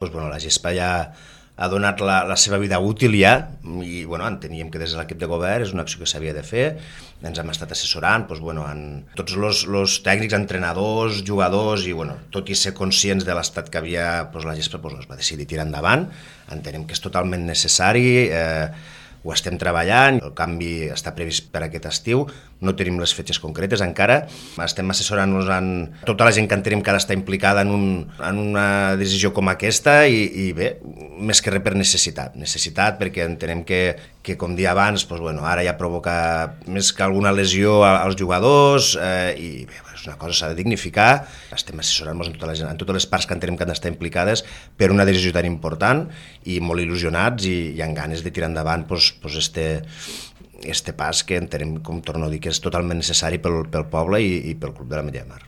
Pues, bueno, la GESPA ja ha donat la, la seva vida útil ja i bueno, enteníem que des de l'equip de govern és una acció que s'havia de fer, ens hem estat assessorant doncs, bueno, en tots els tècnics, entrenadors, jugadors i bueno, tot i ser conscients de l'estat que havia doncs, la GESPA doncs, es va decidir tirar endavant, entenem que és totalment necessari, eh, ho estem treballant, el canvi està previst per aquest estiu, no tenim les fetges concretes encara, estem assessorant-nos en tota la gent que entenem que ha d'estar implicada en, un, en una decisió com aquesta i, i bé, més que res per necessitat, necessitat perquè entenem que, que com dia abans, doncs, bueno, ara ja provoca més que alguna lesió als jugadors eh, i bé, és una cosa s'ha de dignificar, estem assessorant-nos en, tota en totes les parts que entenem que han d'estar implicades per una decisió tan important i molt il·lusionats i, i amb ganes de tirar endavant doncs, doncs este, este pas que entenem, com torno a dir, que és totalment necessari pel, pel poble i, i pel Club de la Media Mar.